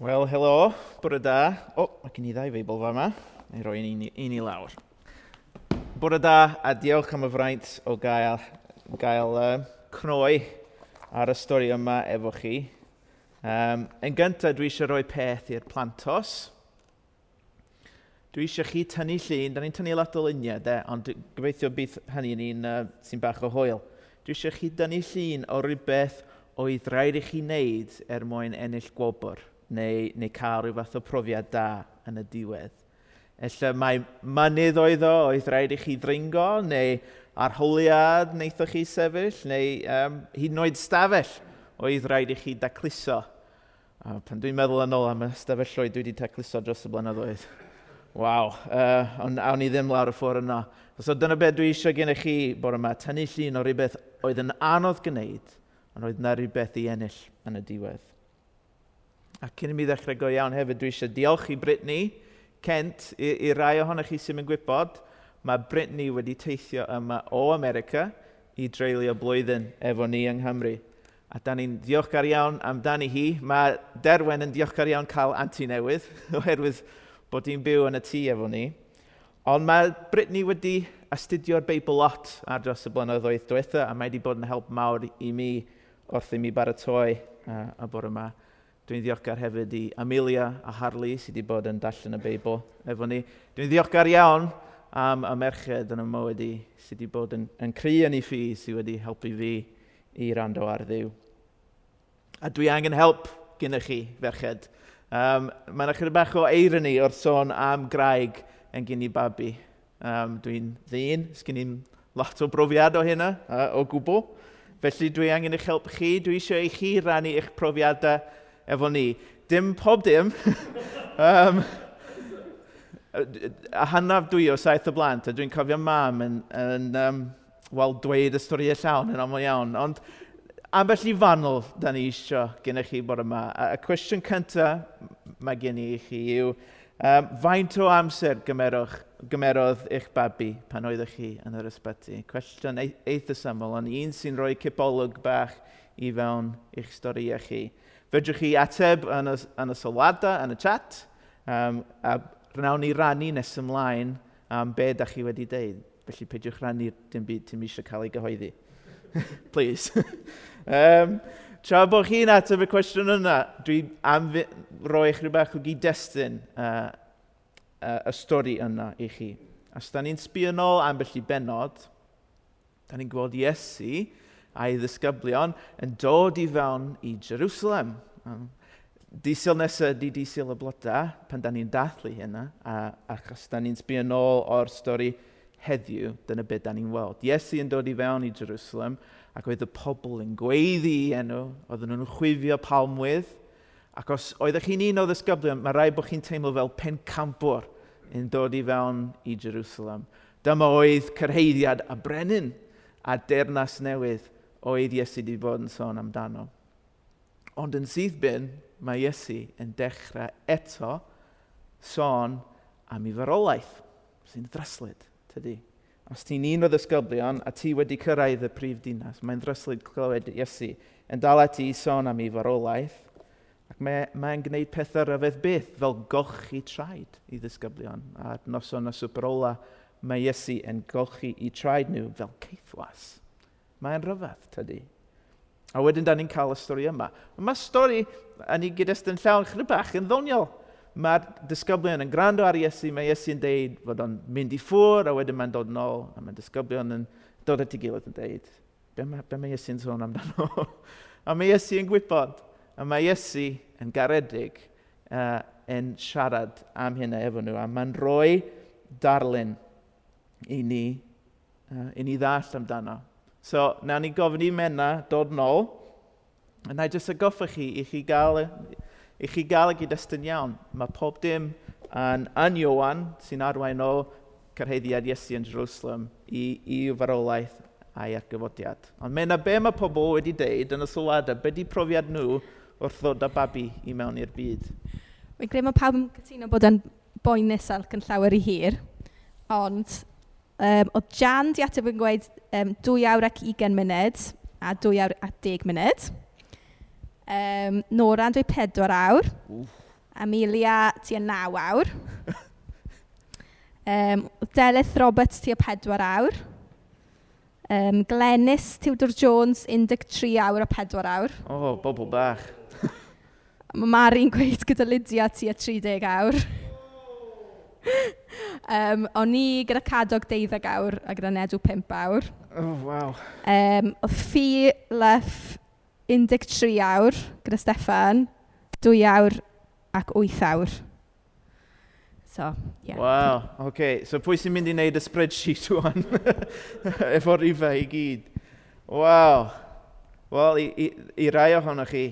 Wel, helo, bore da. O, oh, mae gen i ddau feibl fa yma. Neu roi un, un i lawr. Bore da a diolch am y fraint o gael, gael uh, cnoi ar y stori yma efo chi. Um, yn gyntaf, dwi eisiau rhoi peth i'r plantos. Dwi eisiau chi tynnu llun, da ni'n tynnu lot o luniau, de, ond gobeithio bydd hynny'n un uh, sy'n bach o hwyl. Dwi eisiau chi dynnu llun o rhywbeth oedd rhaid i chi wneud er mwyn ennill gwobr neu, neu cael rhyw fath o profiad da yn y diwedd. Ella mae mynydd oedd o, oedd rhaid i chi ddringo, neu arholiad wnaethoch chi sefyll, neu um, hyd yn oed stafell oedd rhaid i chi dacluso. A pan dwi'n meddwl yn ôl am y stafelloedd dwi wedi tacluso dros y blynyddoedd. Waw, uh, ond awn ni ddim lawr y ffordd yna. So dyna beth dwi eisiau gennych chi bore yma, tynnu llun o rhywbeth oedd yn anodd gwneud, ond oedd yna rhywbeth i ennill yn y diwedd. A cyn i mi ddechrau go iawn hefyd, dwi eisiau diolch i Brittany, Kent, i, i rai ohonych chi sy'n mynd gwybod, mae Brittany wedi teithio yma o America i dreulio blwyddyn efo ni yng Nghymru. A da ni'n diolchgar iawn amdani hi. Mae Derwen yn diolchgar iawn cael anti newydd, oherwydd bod hi'n byw yn y tŷ efo ni. Ond mae Brittany wedi astudio'r Beibl lot ar dros y blynyddoedd diwetha, a mae wedi bod yn help mawr i mi wrth i mi baratoi uh, y bore yma. Dwi'n ddiolchgar hefyd i Amelia a Harley sydd wedi bod yn darllen y Beibl efo ni. Dwi'n ddiolchgar iawn am y merched yn y mywyd i sydd wedi bod yn, yn cry yn ei ffi sydd wedi helpu fi i rando ar ddiw. A dwi angen help gyda chi, ferched. Um, mae yna chydig bach o eirony o'r sôn am graig yn gyn i babi. Um, dwi'n ddyn, sgyn i'n lot o brofiad o hynna, uh, o gwbl. Felly dwi angen eich help chi, dwi eisiau i chi rannu eich profiadau efo ni. Dim pob dim. um, a hannaf dwi o saith o blant, a dwi'n cofio mam yn, yn um, wel, dweud y stori y llawn yn aml iawn. Ond ambell i fanwl da ni isio gennych chi bod yma. A y cwestiwn cyntaf mae gen i chi yw, um, faint o amser gymerwch, gymerodd eich babi pan oeddech chi yn yr ysbyty? Cwestiwn eitha syml, ond un sy'n rhoi cipolwg bach i fewn i'ch stori chi. Fedrwch chi ateb yn y, yn y sylwadau, yn y chat, um, a rhawn ni rannu nes ymlaen am be da chi wedi deud. Felly peidiwch rannu dim byd ti'n eisiau cael ei gyhoeddi. Please. um, tra bod chi'n ateb y cwestiwn yna, dwi am roi eich rhywbeth o gyd-destun uh, uh, y stori yna i chi. Os da ni'n sbio yn ôl ambell i benod, da ni'n gweld Iesu a'i ddisgyblion yn dod i fewn i Jerusalem. Disil nesaf ydy disil y bloda, pan da ni'n dathlu hynna, a achos da ni'n sbio yn ôl o'r stori heddiw, dyna beth da ni'n weld. Iesu yn dod i fewn i Jerusalem, ac oedd y pobl yn gweiddi i enw, oedden nhw'n chwifio palmwydd, ac os oeddech chi'n un o ddisgyblion, mae rhaid bod chi'n teimlo fel pencampwr yn dod i fewn i Jerusalem. Dyma oedd cyrheiddiad a brenin a dernas newydd o oedd Iesu wedi bod yn sôn amdano. Ond yn syth bin, mae Iesu yn dechrau eto sôn am ei farolaeth, sy'n ddryslyd, tydi. Os ti'n un o ddisgyblion a ti wedi cyrraedd y prif dinas, mae'n ddryslyd clywed Iesu yn dal ati i sôn am ei farolaeth, ac mae'n mae, gwneud pethau rhyfedd byth fel golchi traed i ddisgyblion. A noson y superola, mae Iesu yn golchi i traed nhw fel ceithwas Mae'n rhyfedd, tydi. A wedyn, da ni'n cael y stori yma. Mae stori yn ei gyd-destun llawn chryb bach yn ddoniol. Mae'r disgyblion yn gwrando ar Iesu, mae Iesu yn deud fod o'n mynd i ffwr, a wedyn mae'n dod yn ôl, a mae disgyblion yn dod at ei gilydd yn deud, be mae, be mae Iesu'n sôn amdano? a mae Iesu yn gwybod, a mae Iesu yn garedig uh, yn siarad am hynna efo nhw, a mae'n rhoi darlun i ni, uh, i ni ddall amdano. So, na ni gofyn i Menna dod nôl, a na i jyst agoffa chi i chi gael y, i chi gael y gyd-destun iawn. Mae pob dim yn, yn Iowan sy'n arwain o cyrhaeddiad Iesu yn Jerusalem i, i farolaeth a'i argyfodiad. Ond mae yna be mae pobl wedi deud yn y sylwadau, be di profiad nhw wrth ddod â babi i mewn i'r byd? Wy'n credu mae pawb yn cytuno bod yn boenus ac yn llawer i hir, ond um, oedd Jan 'di ateb yn gweud um, 2 awr ac ugain munud a 2 awr a 10 munud. Um, Nora'n dweud 4 awr... ...Amelia tua 9 awr um, Delyth Roberts tua 4 awr. Um, Glenys Tiwdor-Jones un deg tri awr a 4 awr... O bobl bach. Ma' Mari'n gweud gyda Lydia tua tri deg awr. um, o'n i gyda cadog deuddeg awr a gyda nedw 5 awr. Oh, wow. Um, o ffi leff 13 awr gyda Steffan, 2 awr ac 8 awr. So, yeah. Wow, oce. Okay. So pwy sy'n mynd i wneud y spreadsheet o'n efo rifau i gyd? Wow. Wel, i, i, i rai ohonoch chi,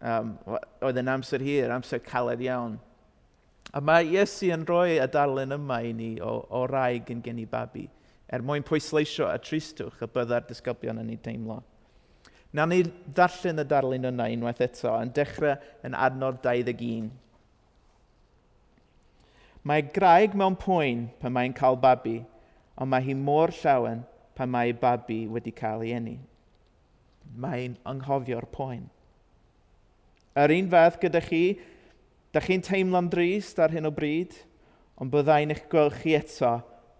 um, oedd yn amser hir, amser caled iawn. A mae Iesu yn rhoi y darlun yma i ni o, o raig yn gen i babi, er mwyn pwysleisio y tristwch y byddai'r disgyblion yn ei teimlo. Na ni ddarllen y darlun yna unwaith eto yn dechrau yn adnod 21. Mae graig mewn pwyn pan mae'n cael babi, ond mae hi mor llawen pan mae babi wedi cael ei eni. Mae'n anghofio'r pwyn. Yr un fath gyda chi, Da chi'n teimlo'n drist ar hyn o bryd, ond byddai'n eich gweld chi eto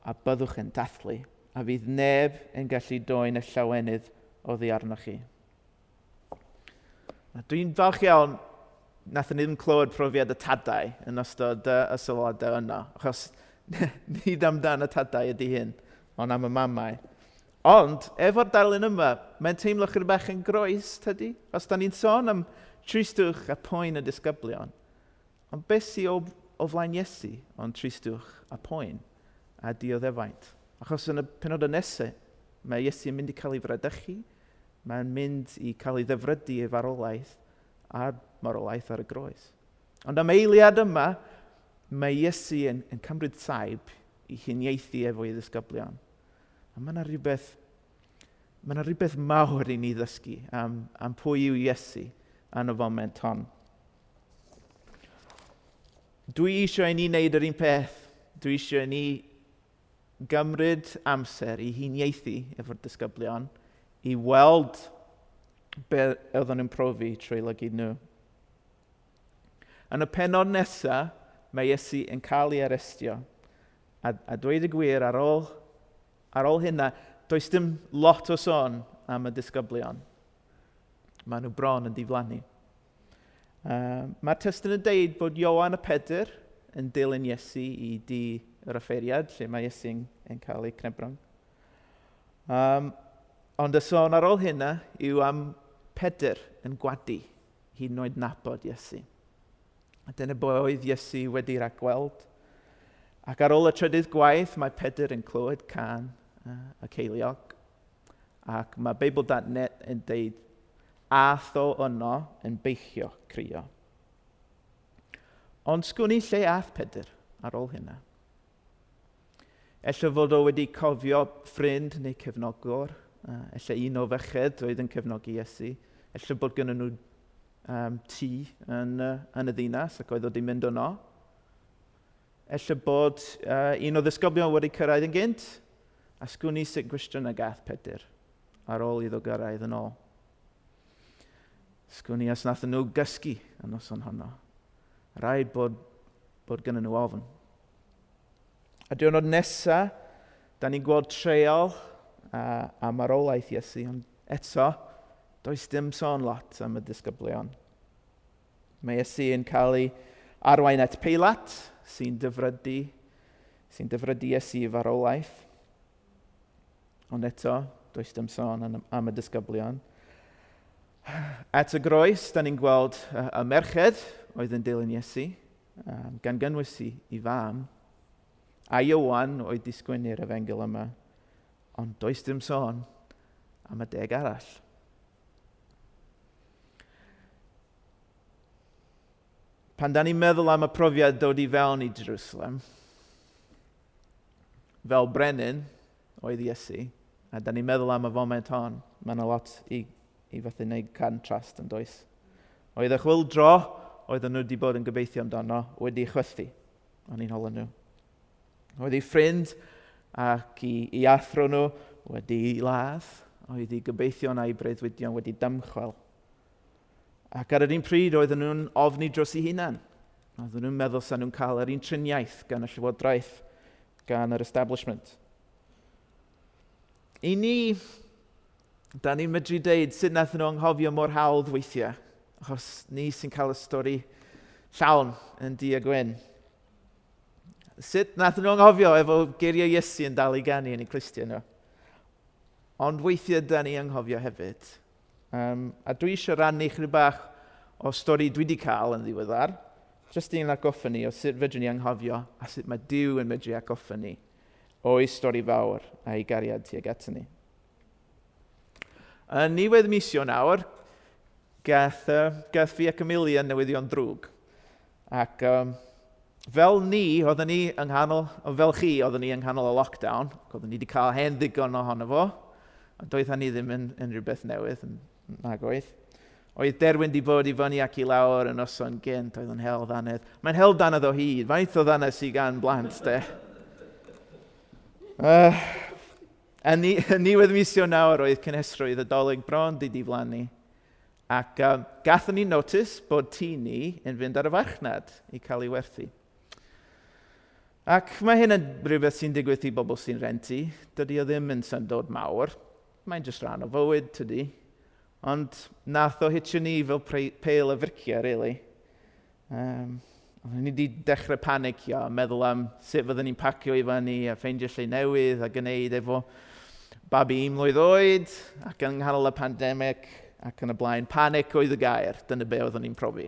a byddwch yn dathlu, a fydd neb yn gallu doen y llawenydd ddi arnoch chi. Dwi'n falch iawn nath ni ddim clywed profiad y tadau yn ystod y sylwadau yna, achos nid amdan y tadau ydy hyn, ond am y mamau. Ond, efo'r darlun yma, mae'n teimlo chyr bach yn groes, tydi? Os da ni'n sôn am tristwch a poen y disgyblion, Ond beth sy'n o o flaen Iesu o'n tristwch a poen a dioddefaint? Achos yn y penod nesau, mae Iesu yn mynd i cael ei fradychu, mae'n mynd i cael ei ddefrydu ei farolaeth a'r marolaeth ar y groes. Ond am eiliad yma, mae Iesu yn, yn cymryd saib i huniaethu efo efo'i ddisgyblion. A mae yna rhywbeth, mae yna rhywbeth mawr i ni ddysgu am, am pwy yw Iesu yn y foment hon. Dwi eisiau i ni wneud yr un peth. Dwi eisiau i ni gymryd amser i huniaethu efo'r disgyblion i weld be oedden nhw'n profi trwy lygu nhw. Yn y penod nesaf, mae Iesu yn cael ei arestio. A, a dweud y gwir, ar ôl, ar ôl hynna, does dim lot o sôn am y disgyblion. Mae nhw bron yn diflannu. Uh, Mae'r testyn yn deud bod Iowan y Pedr yn dilyn Iesu i di yr offeiriad, lle mae Iesu yn, yn cael ei cnebrang. Um, ond y sôn ar ôl hynna yw am Pedr yn gwadu hyd yn oed nabod Iesu. A dyna bo oedd Iesu wedi ragweld. Ac ar ôl y trydydd gwaith, mae Pedr yn clywed can uh, y ceiliog. Ac mae Beibl.net yn deud ath o yno yn beichio crio. Ond sgwn i lle ath Pedr ar ôl hynna. Ella fod o wedi cofio ffrind neu cefnogwr, ella un o fechyd oedd yn cefnogi Iesu, ella bod gennyn nhw um, tŷ yn, uh, yn y ddinas ac oedd o wedi mynd yno. Ella bod uh, un o ddisgyblion wedi cyrraedd yn gynt, a sgwni sut gwestiwn y gath Pedr ar ôl iddo gyrraedd yn ôl. Sgwni as os nathyn nhw gysgu yn noson honno. Rhaid bod, bod gynnyn nhw ofn. A diwrnod nesaf, da ni'n gweld treol a, a marolaeth Iesu, ond eto, does dim sôn lot am y disgyblion. Mae Iesu yn cael ei arwain at Peilat, sy'n dyfrydu, sy'n dyfrydu Iesu farolaeth. Ond eto, does dim sôn am, am y disgyblion. At y groes, da ni'n gweld y merched oedd yn dilyn Iesu, gan gynnwys i, i fam, a Iwan oedd disgwynu'r efengil yma, ond does dim sôn am y deg arall. Pan da ni'n meddwl am y profiad dod i fewn i Jerusalem, fel Brenin oedd Iesu, a da ni'n meddwl am y foment hon, mae yna lot i i fethu wneud contrast yn does. Oedd y dro oedden nhw wedi bod yn gobeithio amdano wedi chwythu. O'n i'n holen nhw. Oedd ei ffrind ac i, i athro nhw wedi ladd. Oedd ei gobeithio na i breuddwydion wedi dymchwel. Ac ar yr un pryd oedden nhw'n ofni dros eu hunan. Oedden nhw'n meddwl sa'n nhw'n cael yr un triniaeth gan y llywodraeth gan yr establishment. I ni, da ni'n medru dweud sut nath nhw anghofio mor hawdd weithiau, achos ni sy'n cael y stori llawn yn di a gwyn. Sut nath nhw anghofio efo geiriau Iesu yn dal i ganu yn eu clustion nhw. Ond weithiau da ni anghofio hefyd. Um, a dwi eisiau rannu chryw bach o stori dwi wedi cael yn ddiweddar, jyst un agoffa ni o sut fedrwn ni anghofio a sut mae Dyw yn medru agoffa ni o'i stori fawr a'i gariad tuag ato ni. Yn niwedd misio nawr, gath, uh, gath fi ac Emilia newyddion drwg. Ac um, fel ni, oedden ni yng nghanol, fel chi, oedden ni yng nghanol y lockdown, oedden ni wedi cael hen ddigon ohono fo, a doedd ni ddim yn, unrhyw beth newydd, nag oedd. Oedd derwyn di bod i fyny ac i lawr yn oson gynt, oedd yn hel ddanedd. Mae'n hel ddanedd o hyd, faint o ddanedd sy'n gan blant, de. Uh, A ni, ni wedi misio nawr oedd cynhesrwydd y dolyg bron di diflannu. Ac um, gathon ni notice bod tŷ ni yn fynd ar y farchnad i cael ei werthu. Ac mae hyn yn rhywbeth sy'n digwydd i bobl sy'n rentu. Dydy o ddim yn syndod mawr. Mae'n jyst rhan o fywyd, tydy. Ond nath o hitio ni fel peil y friciau, really. Um, Oedden ni wedi dechrau panicio meddwl am sut fydden ni'n pacio i fan ni a ffeindio lle newydd a gwneud efo babi un mlynedd oed, ac yng nghanol y pandemig, ac yn y blaen, panic oedd y gair, dyna be oeddwn ni'n profi.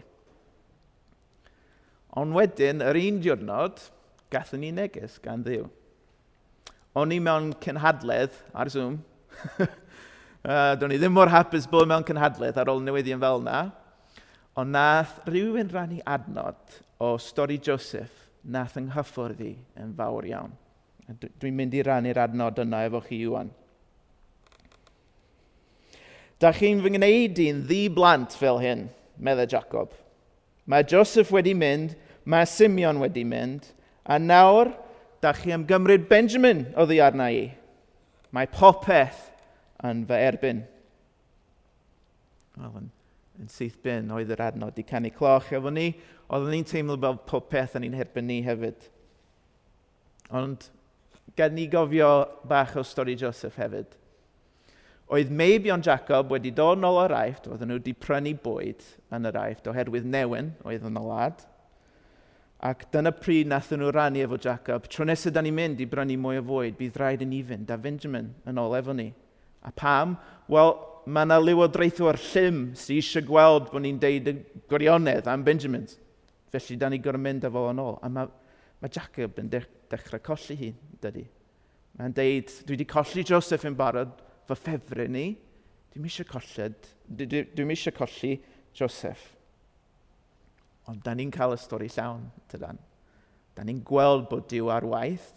Ond wedyn, yr un diwrnod, gathon ni neges gan ddiw. O'n i mewn cynhadledd ar Zoom. uh, do'n i ddim mor hapus bod mewn cynhadledd ar ôl newyddion fel yna. Ond nath rhywun rannu adnod o stori Joseph nath yng nghyffwrdd i yn fawr iawn. Dwi'n mynd i rannu'r adnod yna efo chi, Iwan. Da chi'n fy ngwneud i'n ddi blant fel hyn, meddai Jacob. Mae Joseph wedi mynd, mae Simeon wedi mynd, a nawr da chi am gymryd Benjamin o ddi arna i. Mae popeth yn fy erbyn. Wel, yn, yn syth bin oedd yr adnod i canu cloch efo ni, oeddwn ni'n teimlo fel popeth yn ein herbyn ni hefyd. Ond, gan ni gofio bach o stori Joseph hefyd – Oedd Meibion Jacob wedi dod nôl o'r aifft, oedden nhw wedi prynu bwyd yn yr aifft oherwydd newyn oedd yn y lad. Ac dyna pryd nath nhw rannu efo Jacob. Tro nesaf da ni'n mynd i brynu mwy o fwyd, bydd rhaid yn fynd, da Benjamin yn ôl efo ni. A pam? Wel, mae yna lywodraethwr llym sy'n eisiau gweld bod ni'n deud y gwirionedd am Benjamin. Felly, da ni gorau mynd efo yn ôl. A mae, mae Jacob yn dech, dechrau colli hi, dydy. Mae'n deud, dwi wedi colli Joseph yn barod, fy ffefrau ni, dwi'n eisiau colled, dwi'n eisiau colli Joseph. Ond da ni'n cael y stori llawn, tydan. Da ni'n gweld bod Dyw ar waith,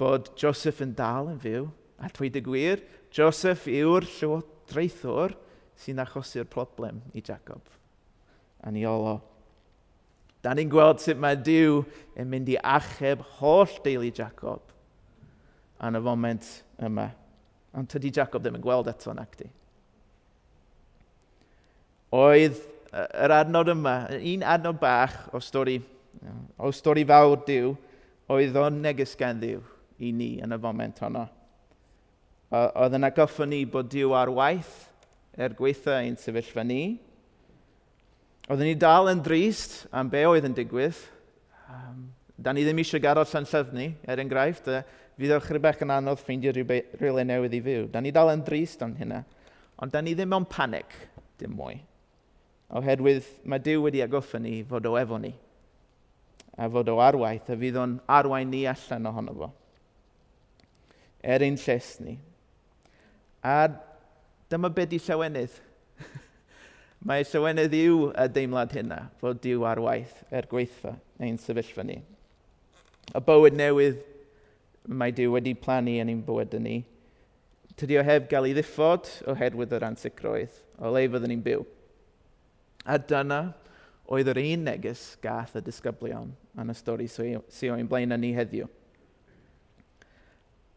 bod Joseph yn dal yn fyw, a dweud y gwir, Joseph yw'r llywodraethwr sy'n achosi'r problem i Jacob. A ni olo. Da ni'n gweld sut mae Dyw yn mynd i achub holl deulu Jacob yn y foment yma ond tydi Jacob ddim yn gweld eto eto'n acti. Oedd yr adnod yma, un adnod bach o stori, o stori fawr diw, oedd o'n neges gan ddiw i ni yn y foment honno. Oedd yn agoffa ni bod diw ar waith er gweithio ein sefyllfa ni. Oedden ni dal yn drist am be oedd yn digwydd. Um, da ni ddim eisiau gadael llan llyfni, er enghraifft, fydd o'ch rhywbeth yn anodd ffeindio rhywle newydd i fyw. Da ni dal yn drist am hynna, ond da ni ddim ond panic, dim mwy. Oherwydd mae Dyw wedi agoffa ni fod o efo ni, a fod o arwaith, a fydd o'n arwain ni allan ohono fo. Er ein lles ni. A dyma beth i llawenydd. mae llawenydd yw y deimlad hynna, fod Dyw arwaith er gweithfa ein sefyllfa ni. Y bywyd newydd mae Dyw wedi plannu yn ein bywyd ni. Tydi o heb gael ei ddiffod oherwydd yr ansicrwydd, o le fyddwn ni'n byw. A dyna oedd yr un neges gath y disgyblion yn y stori sy'n o'n blaen ni heddiw.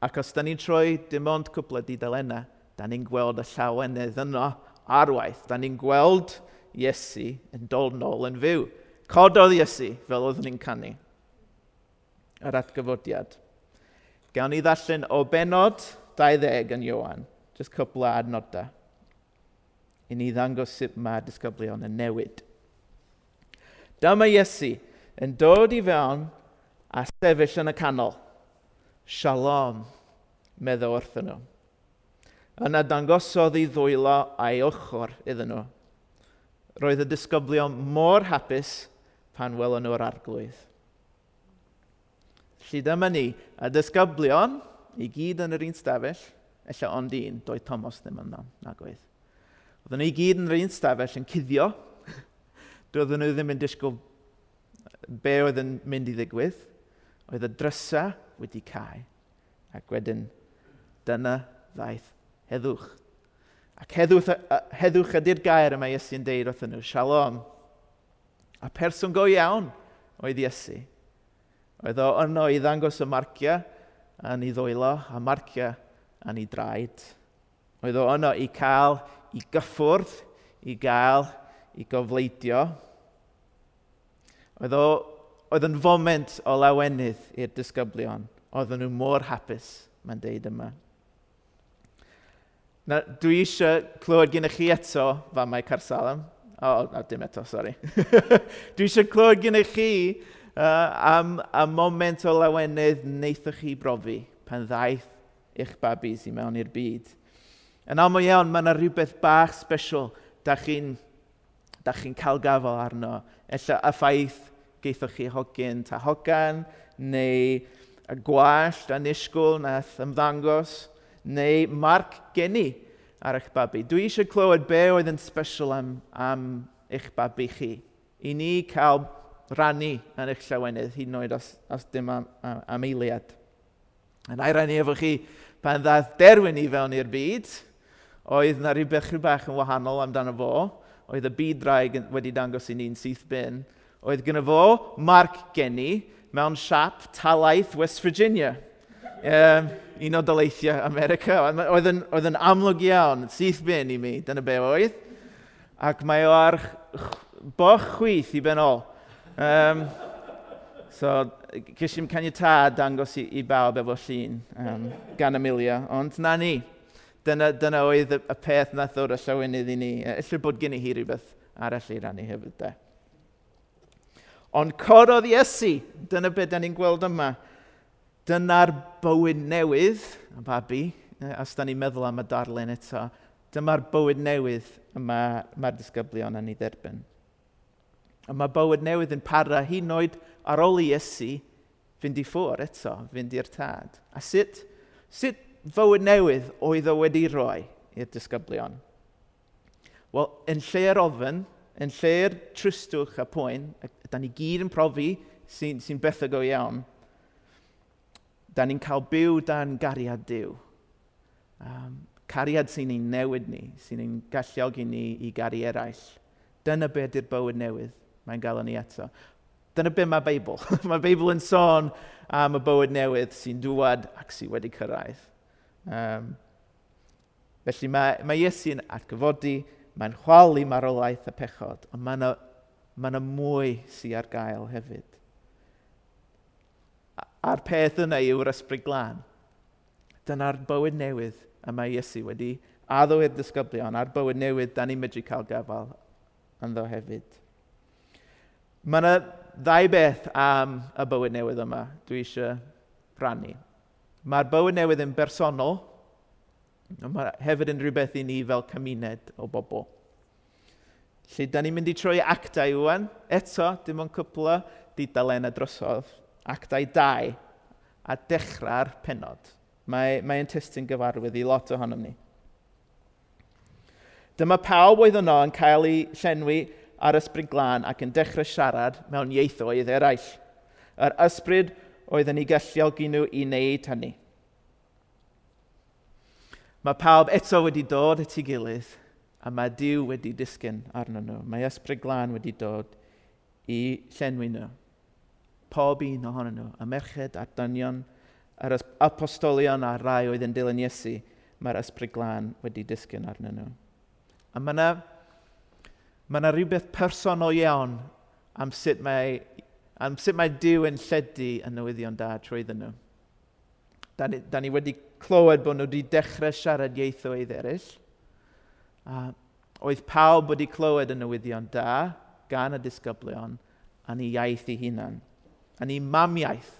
Ac os da ni'n troi dim ond cwpl o dudalennau, da ni'n gweld y llawenydd yno arwaith. Da ni'n gweld Iesu yn dod nôl yn fyw. Cododd Iesu fel oeddwn ni'n canu. Yr atgyfodiad. Gawn ni ddallen o benod 20 yn Iwan, Just cwbl o adnodau, i ni ddangos sut mae disgyblion yn newid. Dyma Iesu yn dod i fewn a sefyll yn y canol. Shalom, meddwl wrthyn nhw. Yna dangosodd i ddwylo a'i ochr iddyn nhw. Roedd y disgyblion mor hapus pan welon nhw'r arglwydd. Felly dyma ni, y disgyblion, i gyd yn yr un stafell, efallai ond un, doedd Thomas ddim yna, nag oedd. Oedden nhw i gyd yn yr un stafell yn cuddio. Doedden nhw ddim yn disgwyl be oedd yn mynd i ddigwydd. Oedd y drysa wedi cael. Ac wedyn, dyna ddaeth heddwch. Ac heddwch, heddwch ydy'r gair yma Iesu'n deud wrthyn nhw, shalom. A person go iawn oedd Iesu. Oedd o yno i ddangos y marciau yn ei ddwylo a marciau yn ei draed. Oedd o yno i cael i gyffwrdd, i gael i gofleidio. Oedd, o, oedd yn foment o lawenydd i'r disgyblion. Oedden nhw mor hapus, mae'n deud yma. Na, dwi eisiau clywed gen i chi eto fa mae Carsalem. O, oh, no, dim eto, sori. dwi eisiau clywed gen i chi uh, am y moment o lawenydd wnaethoch chi brofi pan ddaeth eich babis i mewn i'r byd. Yn aml iawn, mae yna rhywbeth bach special da chi'n da chi cael gafel arno. Ella y ffaith geithoch chi hogyn ta hogan, neu y gwallt a nisgwl nath ymddangos, neu marc geni ar eich babi. Dwi eisiau clywed be oedd yn special am, am eich babi chi. I ni cael rannu yn eich llawenydd, hyd yn oed os, os dim am, am, am eiliad. Yn na rannu efo chi pan ddaeth derwyn i fewn i'r byd, oedd na rhyw bach yn wahanol amdano fo, oedd y byd draig wedi dangos i ni'n syth bin, oedd gyda fo marc geni mewn siap talaeth West Virginia. Um, un o Daleithiau America. Oedd yn, oedd yn amlwg iawn, syth bin i mi, dyna be oedd. Ac mae o ar boch chwyth i benol. Um, so, ges i'n caniatad dangos i, i bawb efo llun um, gan Amelia, ond na ni. Dyna, dyna oedd y, y peth na ddod y llawenydd i ni. Ella bod gen i hi rhywbeth arall i rannu hefyd, de. Ond corodd Iesu, dyna beth da ni'n gweld yma. Dyna'r bywyd newydd, a babi, os da ni'n meddwl am y darlun eto, dyma'r bywyd newydd yma mae'r disgyblion yn ei dderbyn. A mae bywyd newydd yn para hyn oed ar ôl i Iesu fynd i ffwr eto, fynd i'r tad. A sut, sut fywyd newydd oedd o wedi rhoi i'r disgyblion? Wel, yn lle'r ofyn, yn lle'r tristwch a poen, da ni gyd yn profi sy'n sy, sy bethau go iawn, da ni'n cael byw da'n gariad Dyw. Um, cariad sy'n ein newid ni, sy'n ein galluogi ni i gari eraill. Dyna beth yw'r bywyd newydd mae'n gael ni eto. Dyna beth mae Beibl. mae Beibl yn sôn am y bywyd newydd sy'n dŵad ac sy'n wedi cyrraedd. Um, felly mae, mae Iesu'n atgyfodi, mae'n chwalu marolaeth y pechod, ond mae yna mae yna mwy sy'n ar gael hefyd. A'r peth yna yw'r ysbryd glân. Dyna'r bywyd newydd y mae Iesu wedi addo i'r disgyblion a'r bywyd newydd da ni'n medru cael gafael ynddo hefyd. Mae yna ddau beth am y bywyd newydd yma dwi eisiau rannu. Mae'r bywyd newydd yn bersonol, ond mae hefyd yn rhywbeth i ni fel cymuned o bobl. Lly, da ni'n mynd i troi actau ywan. Eto, dim ond cwpl o didalen a drosodd. Actau 2 a dechrau'r penod. Mae'n mae, mae testyn gyfarwydd i lot ohonom ni. Dyma pawb oedd yno yn cael ei llenwi ar ysbryd glân ac yn dechrau siarad mewn ieithoedd eraill. Yr ysbryd oedden ei galluogi nhw i wneud hynny. Mae pawb eto wedi dod at ei gilydd a mae Dyw wedi disgyn arno nhw. Mae ysbryd glân wedi dod i llenwi nhw. Pob un ohonyn nhw, y merched a'r dynion, yr apostolion a'r rai oedd yn dilyn Iesu, mae'r ysbryd glân wedi disgyn arnyn nhw. A mae yna mae yna rhywbeth personol iawn am sut mae, am sut mae Dyw yn lledu yn newyddion da trwy nhw. Da ni, da ni wedi clywed bod nhw wedi dechrau siarad ieithoedd eraill. A oedd pawb wedi clywed y newyddion da gan y disgyblion a ni iaith ei hunan. A ni mamiaith.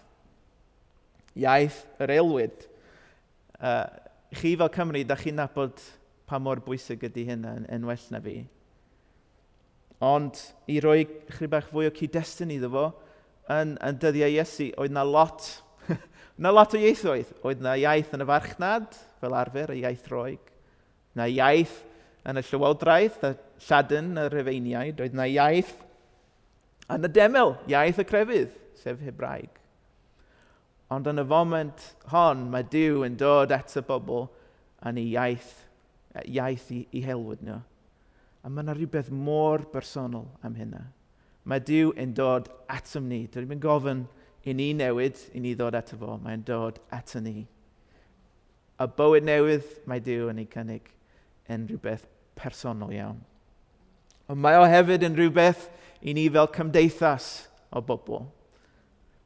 Iaith yr aelwyd. Uh, chi fel Cymru, da chi'n nabod pa mor bwysig ydy hynna yn, yn well na fi. Ond i roi chri bach fwy o cyd-destun iddo fo, yn, yn dyddiau Iesu, oedd na lot, na lot o ieithoedd. Oedd na iaith yn y farchnad, fel arfer, y iaith roig. Na iaith yn y llywodraeth, y lladyn, y rhufeiniaid. Oedd na iaith yn y demel, iaith y crefydd, sef Hebraeg. Ond yn y foment hon, mae Dyw yn dod at y bobl yn ei iaith, e, iaith i, i helwyd nhw. A mae yna rhywbeth mor bersonol am hynna. Mae Dyw yn dod atom ni. Dyn ni'n gofyn i ni newid i ni ddod ato fo. Mae'n dod ato ni. A bywyd newydd, mae Dyw yn ei cynnig yn rhywbeth personol iawn. Ond mae o hefyd yn rhywbeth i ni fel cymdeithas o bobl.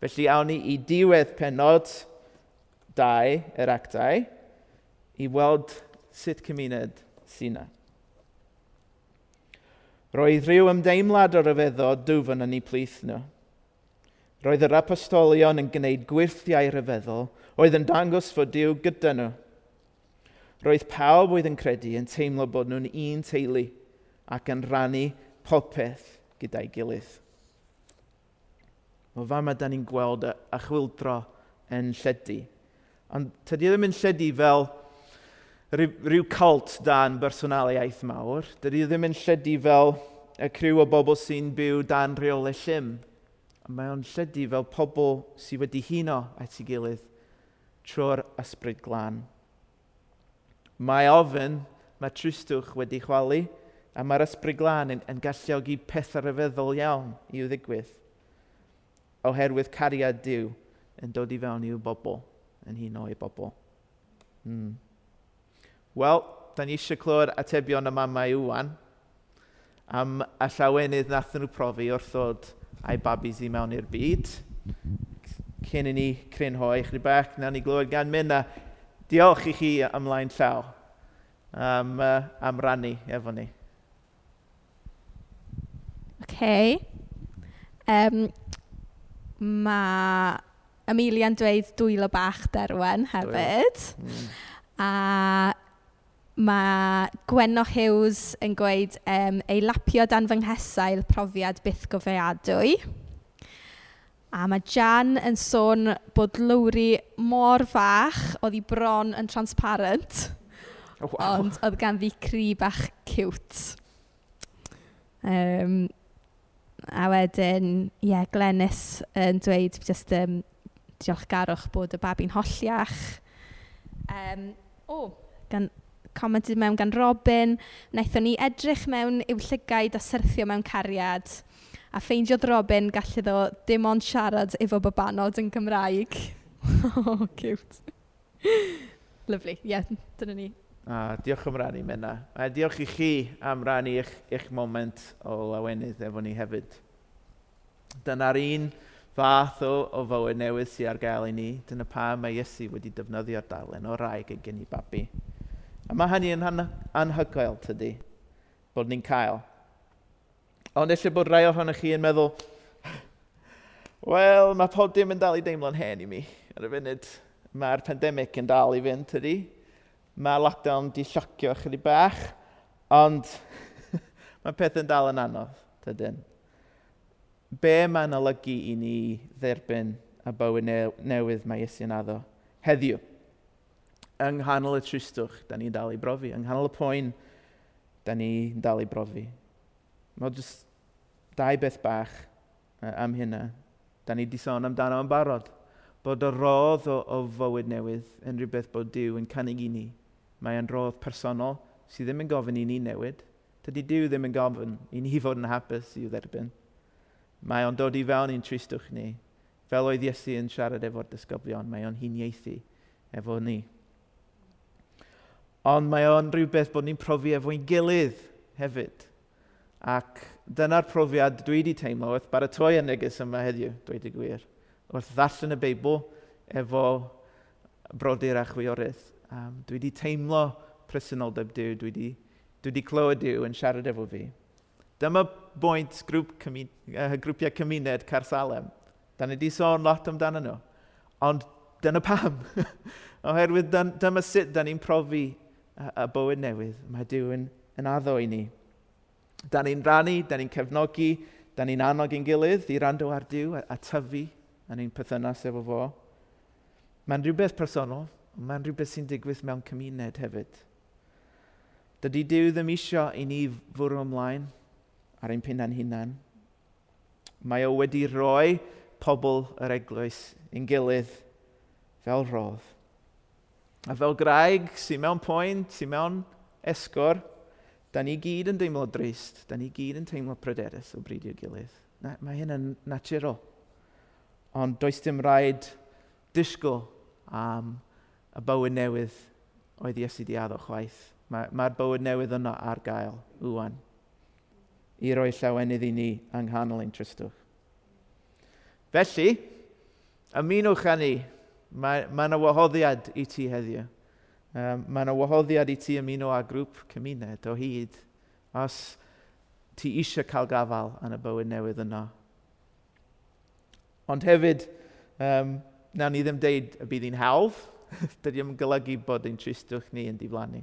Felly awn ni i diwedd penod 2 yr actau i weld sut cymuned sy'n yna. Roedd rhyw ymdeimlad o ryfeddo dwfn yn ei plith nhw. Roedd yr apostolion yn gwneud gwirthiau ryfeddol oedd yn dangos fod Dyw gyda nhw. Roedd pawb oedd yn credu yn teimlo bod nhw'n un teulu ac yn rannu popeth gyda'i gilydd. O fama da ni'n gweld y chwildro yn lledu. Ond tydi ddim yn lledu fel rhyw cult dan bersonaliaeth mawr. Dydy ddim yn lledu fel y criw o bobl sy'n byw dan reolau llym. Mae o'n lledu fel pobl sydd wedi huno at ei gilydd trwy'r ysbryd glân. Mae ofyn, mae tristwch wedi chwalu, a mae'r ysbryd glân yn, yn galluogi pethau rhyfeddol iawn i'w ddigwydd. Oherwydd cariad Dyw yn dod i fewn i'w bobl, yn huno i bobl. Mm. Wel, da ni eisiau clywed atebion y mamau ywan am y llawenydd nath nhw profi wrth ddod a'i babis i mewn i'r byd. Cyn i ni crynhoi chdi bach, na ni glywed gan mynd a diolch i chi ymlaen llaw am, uh, am rannu efo ni. OK. Um, mae Amelia'n dweud dwylo bach derwen hefyd. Mm. A Ma' Gwenno Hughes yn gweud um, "ei lapio dan fy nghesail profiad bythgofeadwy". A mae Jan yn sôn bod lwri mor fach oedd hi bron yn transparent oh, ond oedd ganddi cri bach ciwt. Um, a wedyn ie Glenys yn dweud jyst yym diolchgarwch bod y babi'n holliach. Um, o gan commented mewn gan Robin. Wnaethon ni edrych mewn i'w llygaid a syrthio mewn cariad. A ffeindiodd Robin gallu ddo dim ond siarad efo babanod yn Gymraeg. oh, cute. Lyflu. Ie, yeah, dyna ni. A, diolch am rannu, Mena. A diolch i chi am rannu eich, eich moment o lawenydd efo ni hefyd. Dyna'r un fath o, o fywyd newydd sydd ar gael i ni. Dyna pa mae Iesu wedi defnyddio'r dalen o raig yn gen i babi. A mae hynny yn anhygoel tydi, bod ni'n cael. Ond eisiau bod rai ohonych chi yn meddwl, wel, mae pob dim yn dal i deimlo'n hen i mi. Ar y funud, mae'r pandemig yn dal i fynd, tydi. Mae lockdown di siocio chydig bach, ond mae peth yn dal yn anodd, tydyn. Be mae'n olygu i ni dderbyn a bywyd newydd mae Iesu'n addo heddiw? yng nghanol y tristwch, da ni'n dal i brofi. Yng nghanol y poen, da ni'n dal i brofi. Mae jyst dau beth bach am hynna. Da ni wedi sôn amdano yn barod. Bod y rodd o, o fywyd newydd yn rhywbeth bod Dyw yn cynnig i ni. Mae'n rodd personol sydd ddim yn gofyn i ni newid. Dydy Dyw ddim yn gofyn i ni fod yn hapus i'w dderbyn. Mae o'n dod i fewn i'n tristwch ni. Fel oedd Iesu yn siarad efo'r disgyblion, mae o'n huniaethu efo ni. Ond mae o'n rhywbeth bod ni'n profi efo'n gilydd hefyd. Ac dyna'r profiad dwi wedi teimlo wrth baratoi y neges yma heddiw, dwi wedi gwir. Wrth ddarllen y Beibl efo brodyr a chwiorydd. Um, dwi wedi teimlo presenoldeb Dyw, dwi wedi, dwi wedi clywed Dyw yn siarad efo fi. Dyma bwynt grŵp cymun, uh, grwpiau cymuned Carsalem. Da ni wedi sôn lot amdano nhw. Ond dyna pam. Oherwydd dyma sut da ni'n profi y bywyd newydd. Mae Dyw yn, yn addo i ni. Da ni'n rannu, da ni'n cefnogi, da ni'n annog i'n gilydd i rando ar Dyw a, a tyfu yn ein perthynas efo fo. Mae'n rhywbeth personol, mae'n rhywbeth sy'n digwydd mewn cymuned hefyd. Dydy Dyw ddim isio i ni fwrw ymlaen ar ein pinna'n hunan. Mae o wedi rhoi pobl yr eglwys yn gilydd fel rodd. A fel graig sy'n mewn poen, sy'n mewn esgor, da ni gyd yn deimlo drist, da ni gyd yn teimlo pryderus o bryd i'w gilydd. Na, mae hyn yn naturol. Ond does dim rhaid disgwyl am y bywyd newydd oedd Iesu di addo chwaith. Mae'r mae bywyd newydd yno ar gael, wwan. I roi llawenydd i ni yng nghanol ein tristwch. Felly, ymunwch â ni Mae, mae yna wahoddiad i ti heddiw. Um, mae yna wahoddiad i ti ymuno â grŵp cymuned o hyd os ti eisiau cael gafal yn y bywyd newydd yna. Ond hefyd, um, nawn ni ddim deud y bydd hi'n hawdd. Dydy ddim yn golygu bod ein tristwch ni yn diflannu.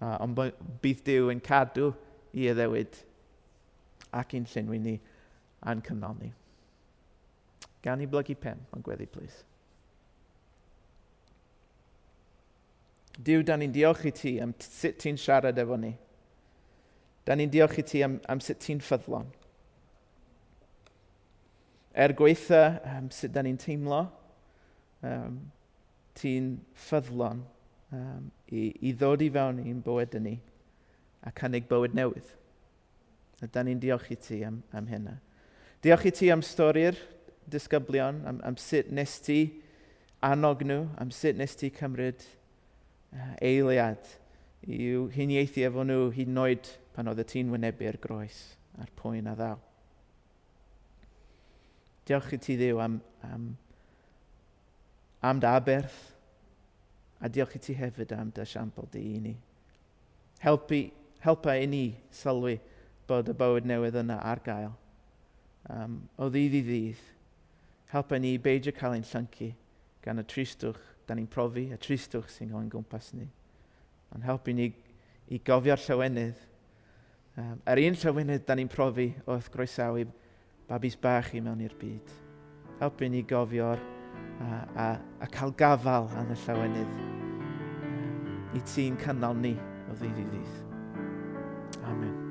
Uh, ond bydd Dyw yn cadw i addewid ac i'n llenwi ni a'n cynnal ni. Gan i blygu pen, ond gweddi, please. Dyw, da ni'n diolch i ti am sut ti'n siarad efo ni. Da ni'n diolch i ti am, am sut ti'n ffyddlon. Er gweitha um, sut da ni'n teimlo, um, ti'n ffyddlon um, i, i ddod i fewn i'n bywyd ni a cynnig bywyd newydd. A da ni'n diolch i ti am, am hynna. Diolch i ti am stori'r disgyblion, am, am sut nes ti annog nhw, am sut nes ti cymryd eiliad i'w huniaethu efo nhw hyd yn oed pan oedd y tîn wynebu'r groes a'r pwyn a ddaw. Diolch i ti ddiw am, am, am dy aberth a diolch i ti hefyd am dy siampl di i ni. Helpu, helpa i ni sylwi bod y bywyd newydd yna ar gael. Um, o ddydd i ddydd, helpa ni beidio cael ein llyncu gan y tristwch da ni'n profi, y tristwch sy'n cael ein gwmpas ni. Ond helpu ni i gofio'r llawenydd. Um, yr un llawenydd da ni'n profi wrth groesawu babis bach i mewn i'r byd. Helpu ni gofio'r a, a, a cael gafal yn y llawenydd i ti'n cynnal ni o ddydd i ddydd. Amen.